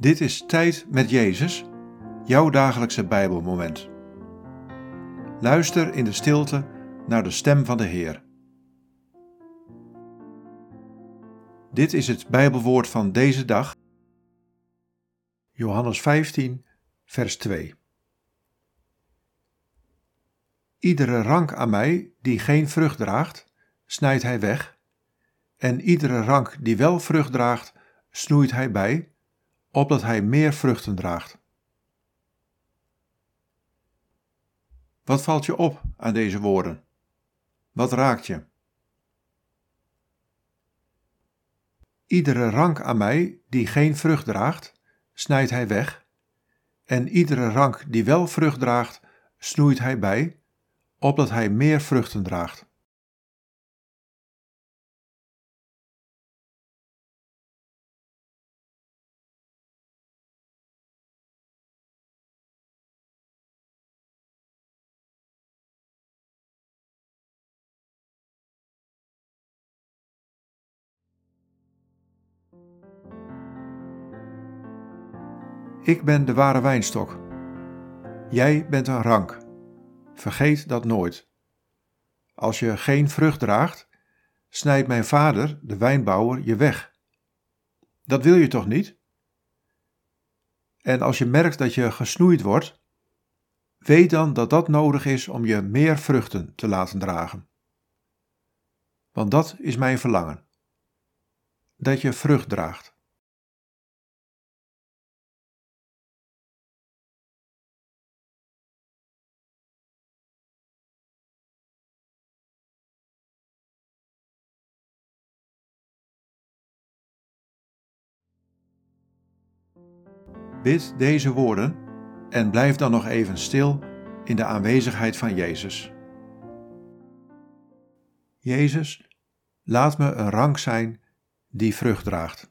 Dit is Tijd met Jezus, jouw dagelijkse Bijbelmoment. Luister in de stilte naar de stem van de Heer. Dit is het Bijbelwoord van deze dag. Johannes 15, vers 2. Iedere rank aan mij die geen vrucht draagt, snijdt hij weg, en iedere rank die wel vrucht draagt, snoeit hij bij opdat hij meer vruchten draagt. Wat valt je op aan deze woorden? Wat raakt je? Iedere rank aan mij die geen vrucht draagt, snijdt hij weg, en iedere rank die wel vrucht draagt, snoeit hij bij, opdat hij meer vruchten draagt. Ik ben de ware wijnstok. Jij bent een rank. Vergeet dat nooit. Als je geen vrucht draagt, snijdt mijn vader, de wijnbouwer, je weg. Dat wil je toch niet? En als je merkt dat je gesnoeid wordt, weet dan dat dat nodig is om je meer vruchten te laten dragen. Want dat is mijn verlangen: dat je vrucht draagt. Bid deze woorden en blijf dan nog even stil in de aanwezigheid van Jezus. Jezus, laat me een rank zijn die vrucht draagt.